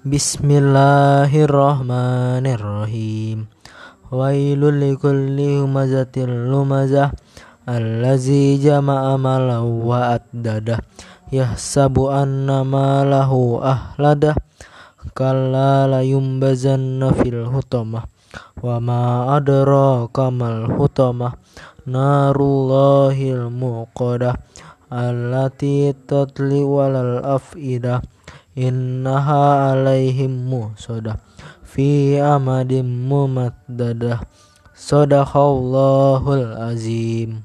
Bismillahirrahmanirrahim. Wailul likulli humazatil lumazah. Allazi jama'a malahu wa addadah. Yahsabu anna malahu ahladah. Kalla layumbazanna fil hutamah. Wa ma adraka mal hutamah. Narullahil muqadah. Allati tatli walal af'idah innaha alaihim musadah fi amadim mumaddadah sadaqallahul azim